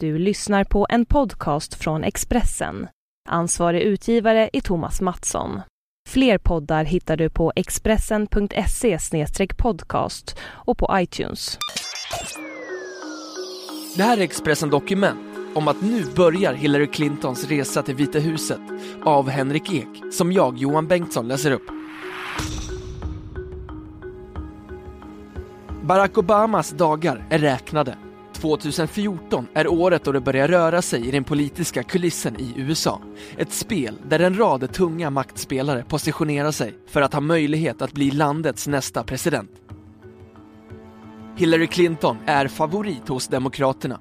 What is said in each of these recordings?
Du lyssnar på en podcast från Expressen. Ansvarig utgivare är Thomas Mattsson. Fler poddar hittar du på expressen.se podcast och på iTunes. Det här är Expressen Dokument om att nu börjar Hillary Clintons resa till Vita huset av Henrik Ek, som jag, Johan Bengtsson, läser upp. Barack Obamas dagar är räknade. 2014 är året då det börjar röra sig i den politiska kulissen i USA. Ett spel där en rad tunga maktspelare positionerar sig för att ha möjlighet att bli landets nästa president. Hillary Clinton är favorit hos Demokraterna.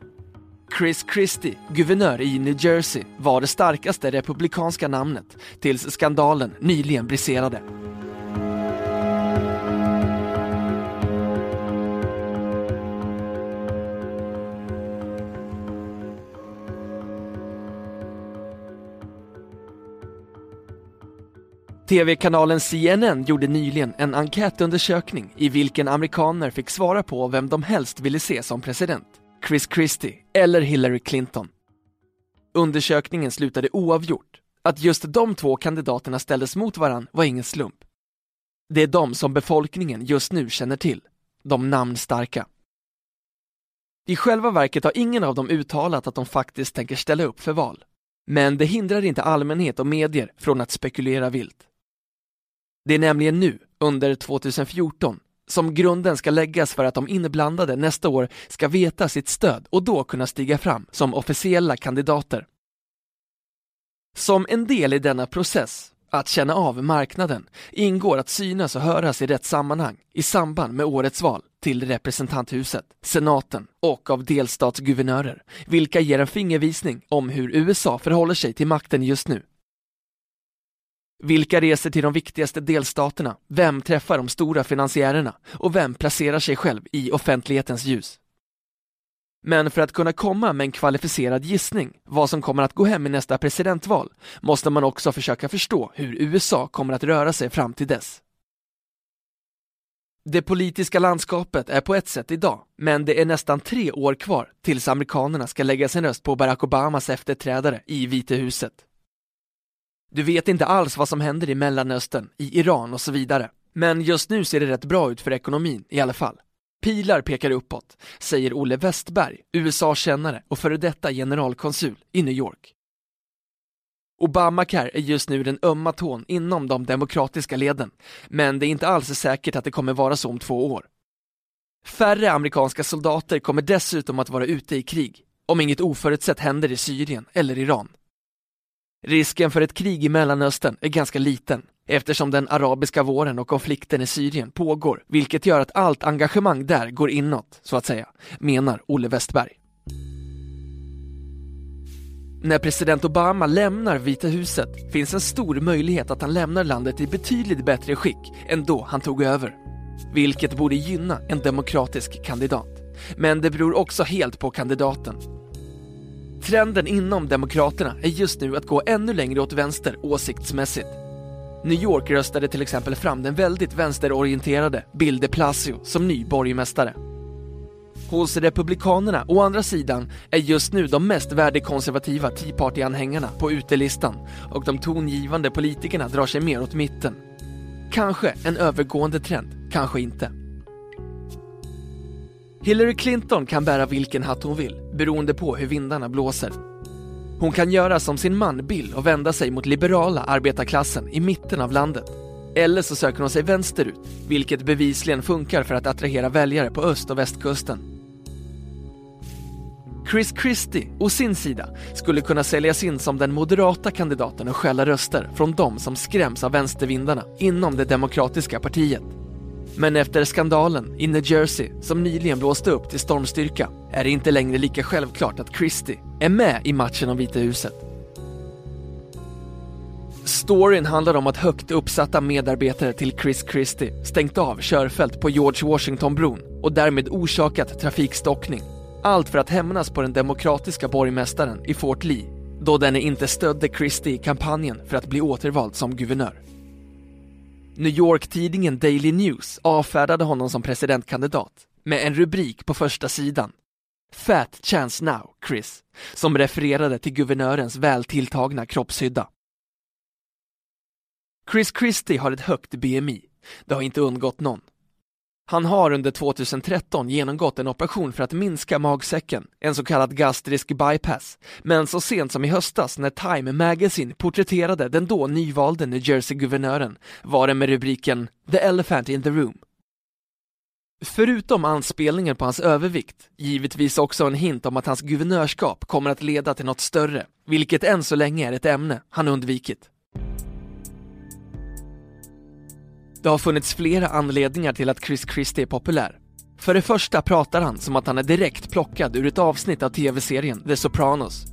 Chris Christie, guvernör i New Jersey, var det starkaste republikanska namnet tills skandalen nyligen briserade. TV-kanalen CNN gjorde nyligen en enkätundersökning i vilken amerikaner fick svara på vem de helst ville se som president. Chris Christie eller Hillary Clinton. Undersökningen slutade oavgjort. Att just de två kandidaterna ställdes mot varann var ingen slump. Det är de som befolkningen just nu känner till, de namnstarka. I själva verket har ingen av dem uttalat att de faktiskt tänker ställa upp för val. Men det hindrar inte allmänhet och medier från att spekulera vilt. Det är nämligen nu, under 2014, som grunden ska läggas för att de inblandade nästa år ska veta sitt stöd och då kunna stiga fram som officiella kandidater. Som en del i denna process, att känna av marknaden, ingår att synas och höras i rätt sammanhang i samband med årets val till representanthuset, senaten och av delstatsguvernörer, vilka ger en fingervisning om hur USA förhåller sig till makten just nu. Vilka reser till de viktigaste delstaterna? Vem träffar de stora finansiärerna? Och vem placerar sig själv i offentlighetens ljus? Men för att kunna komma med en kvalificerad gissning vad som kommer att gå hem i nästa presidentval måste man också försöka förstå hur USA kommer att röra sig fram till dess. Det politiska landskapet är på ett sätt idag, men det är nästan tre år kvar tills amerikanerna ska lägga sin röst på Barack Obamas efterträdare i Vita huset. Du vet inte alls vad som händer i Mellanöstern, i Iran och så vidare. Men just nu ser det rätt bra ut för ekonomin i alla fall. Pilar pekar uppåt, säger Olle Westberg, USA-kännare och före detta generalkonsul i New York. Obamacare är just nu den ömma tån inom de demokratiska leden, men det är inte alls säkert att det kommer vara så om två år. Färre amerikanska soldater kommer dessutom att vara ute i krig, om inget oförutsett händer i Syrien eller Iran. Risken för ett krig i Mellanöstern är ganska liten eftersom den arabiska våren och konflikten i Syrien pågår, vilket gör att allt engagemang där går inåt, så att säga, menar Olle Westberg. När president Obama lämnar Vita huset finns en stor möjlighet att han lämnar landet i betydligt bättre skick än då han tog över. Vilket borde gynna en demokratisk kandidat. Men det beror också helt på kandidaten Trenden inom Demokraterna är just nu att gå ännu längre åt vänster åsiktsmässigt. New York röstade till exempel fram den väldigt vänsterorienterade Bill de Blasio som ny borgmästare. Hos Republikanerna, å andra sidan, är just nu de mest värdekonservativa Tea Party-anhängarna på utelistan och de tongivande politikerna drar sig mer åt mitten. Kanske en övergående trend, kanske inte. Hillary Clinton kan bära vilken hatt hon vill, beroende på hur vindarna blåser. Hon kan göra som sin man Bill och vända sig mot liberala arbetarklassen i mitten av landet. Eller så söker hon sig vänsterut, vilket bevisligen funkar för att attrahera väljare på öst och västkusten. Chris Christie, å sin sida, skulle kunna säljas in som den moderata kandidaten och stjäla röster från de som skräms av vänstervindarna inom det demokratiska partiet. Men efter skandalen i New Jersey som nyligen blåste upp till stormstyrka är det inte längre lika självklart att Christie är med i matchen om Vita huset. Storyn handlar om att högt uppsatta medarbetare till Chris Christie stängt av körfält på George Washington-bron och därmed orsakat trafikstockning. Allt för att hämnas på den demokratiska borgmästaren i Fort Lee, då denne inte stödde Christie i kampanjen för att bli återvald som guvernör. New York-tidningen Daily News avfärdade honom som presidentkandidat med en rubrik på första sidan. Fat chance now, Chris, som refererade till guvernörens väl tilltagna kroppshydda. Chris Christie har ett högt BMI. Det har inte undgått någon. Han har under 2013 genomgått en operation för att minska magsäcken, en så kallad gastrisk bypass, men så sent som i höstas när Time Magazine porträtterade den då nyvalde New Jersey-guvernören var det med rubriken “The Elephant in the Room”. Förutom anspelningen på hans övervikt, givetvis också en hint om att hans guvernörskap kommer att leda till något större, vilket än så länge är ett ämne han undvikit. Det har funnits flera anledningar till att Chris Christie är populär. För det första pratar han som att han är direkt plockad ur ett avsnitt av tv-serien The Sopranos.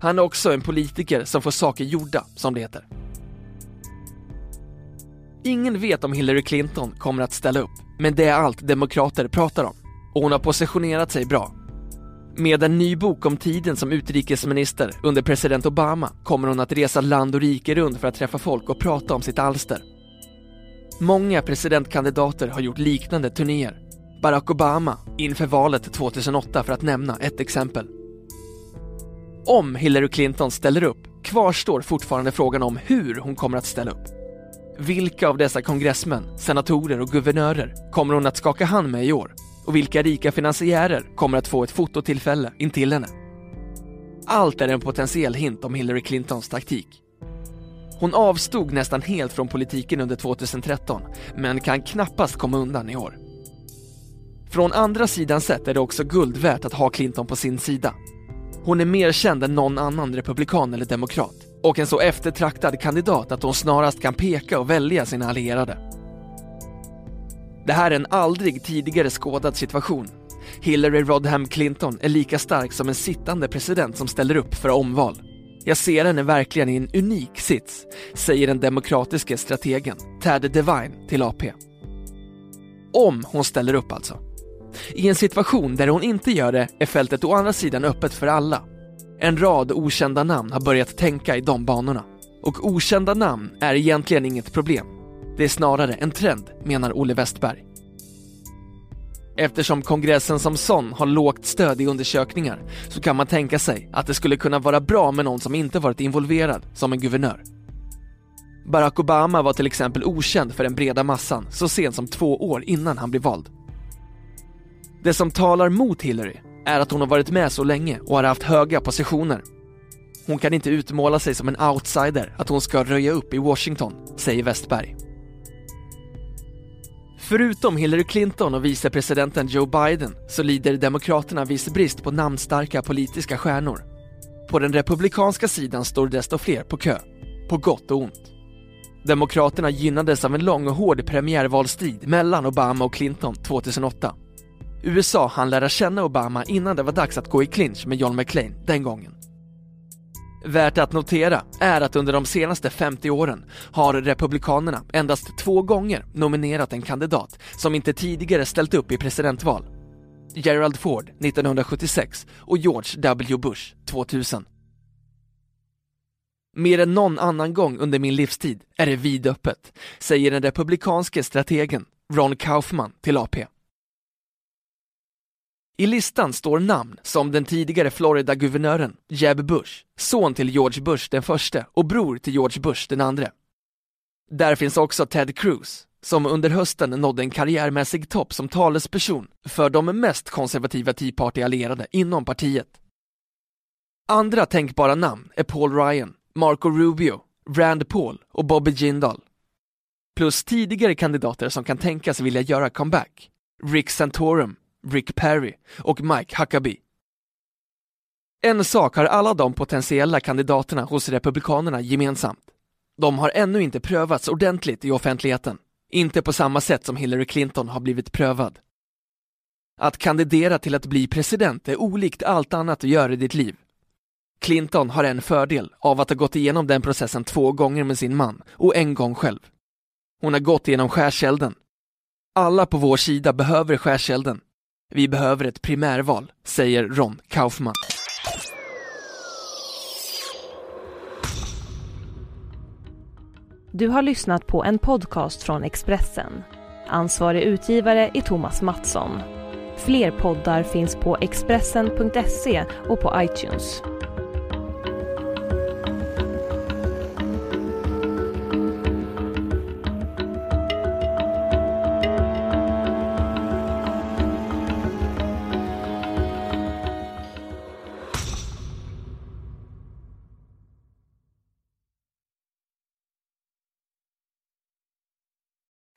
Han är också en politiker som får saker gjorda, som det heter. Ingen vet om Hillary Clinton kommer att ställa upp, men det är allt demokrater pratar om. Och hon har positionerat sig bra. Med en ny bok om tiden som utrikesminister under president Obama kommer hon att resa land och rike runt för att träffa folk och prata om sitt alster. Många presidentkandidater har gjort liknande turnéer. Barack Obama inför valet 2008 för att nämna ett exempel. Om Hillary Clinton ställer upp kvarstår fortfarande frågan om hur hon kommer att ställa upp. Vilka av dessa kongressmän, senatorer och guvernörer kommer hon att skaka hand med i år? Och vilka rika finansiärer kommer att få ett fototillfälle intill henne? Allt är en potentiell hint om Hillary Clintons taktik. Hon avstod nästan helt från politiken under 2013, men kan knappast komma undan i år. Från andra sidan sett är det också guld värt att ha Clinton på sin sida. Hon är mer känd än någon annan republikan eller demokrat och en så eftertraktad kandidat att hon snarast kan peka och välja sina allierade. Det här är en aldrig tidigare skådad situation. Hillary Rodham Clinton är lika stark som en sittande president som ställer upp för omval. Jag ser henne verkligen i en unik sits, säger den demokratiska strategen Tad Devine till AP. Om hon ställer upp alltså. I en situation där hon inte gör det är fältet å andra sidan öppet för alla. En rad okända namn har börjat tänka i de banorna. Och okända namn är egentligen inget problem. Det är snarare en trend, menar Olle Westberg. Eftersom kongressen som sån har lågt stöd i undersökningar så kan man tänka sig att det skulle kunna vara bra med någon som inte varit involverad, som en guvernör. Barack Obama var till exempel okänd för den breda massan så sent som två år innan han blev vald. Det som talar mot Hillary är att hon har varit med så länge och har haft höga positioner. Hon kan inte utmåla sig som en outsider, att hon ska röja upp i Washington, säger Westberg. Förutom Hillary Clinton och vicepresidenten Joe Biden så lider Demokraterna viss brist på namnstarka politiska stjärnor. På den republikanska sidan står desto fler på kö, på gott och ont. Demokraterna gynnades av en lång och hård premiärvalstrid mellan Obama och Clinton 2008. USA hann lära känna Obama innan det var dags att gå i clinch med John McClain den gången. Värt att notera är att under de senaste 50 åren har Republikanerna endast två gånger nominerat en kandidat som inte tidigare ställt upp i presidentval. Gerald Ford 1976 och George W Bush 2000. Mer än någon annan gång under min livstid är det vidöppet, säger den republikanske strategen Ron Kaufman till AP. I listan står namn som den tidigare Florida-guvernören Jeb Bush, son till George Bush den förste och bror till George Bush den andre. Där finns också Ted Cruz, som under hösten nådde en karriärmässig topp som talesperson för de mest konservativa Tea Party-allierade inom partiet. Andra tänkbara namn är Paul Ryan, Marco Rubio, Rand Paul och Bobby Jindal. Plus tidigare kandidater som kan tänkas vilja göra comeback. Rick Santorum, Rick Perry och Mike Huckabee. En sak har alla de potentiella kandidaterna hos Republikanerna gemensamt. De har ännu inte prövats ordentligt i offentligheten. Inte på samma sätt som Hillary Clinton har blivit prövad. Att kandidera till att bli president är olikt allt annat du gör i ditt liv. Clinton har en fördel av att ha gått igenom den processen två gånger med sin man och en gång själv. Hon har gått igenom skärselden. Alla på vår sida behöver skärselden vi behöver ett primärval, säger Ron Kaufman. Du har lyssnat på en podcast från Expressen. Ansvarig utgivare är Thomas Mattsson. Fler poddar finns på Expressen.se och på iTunes.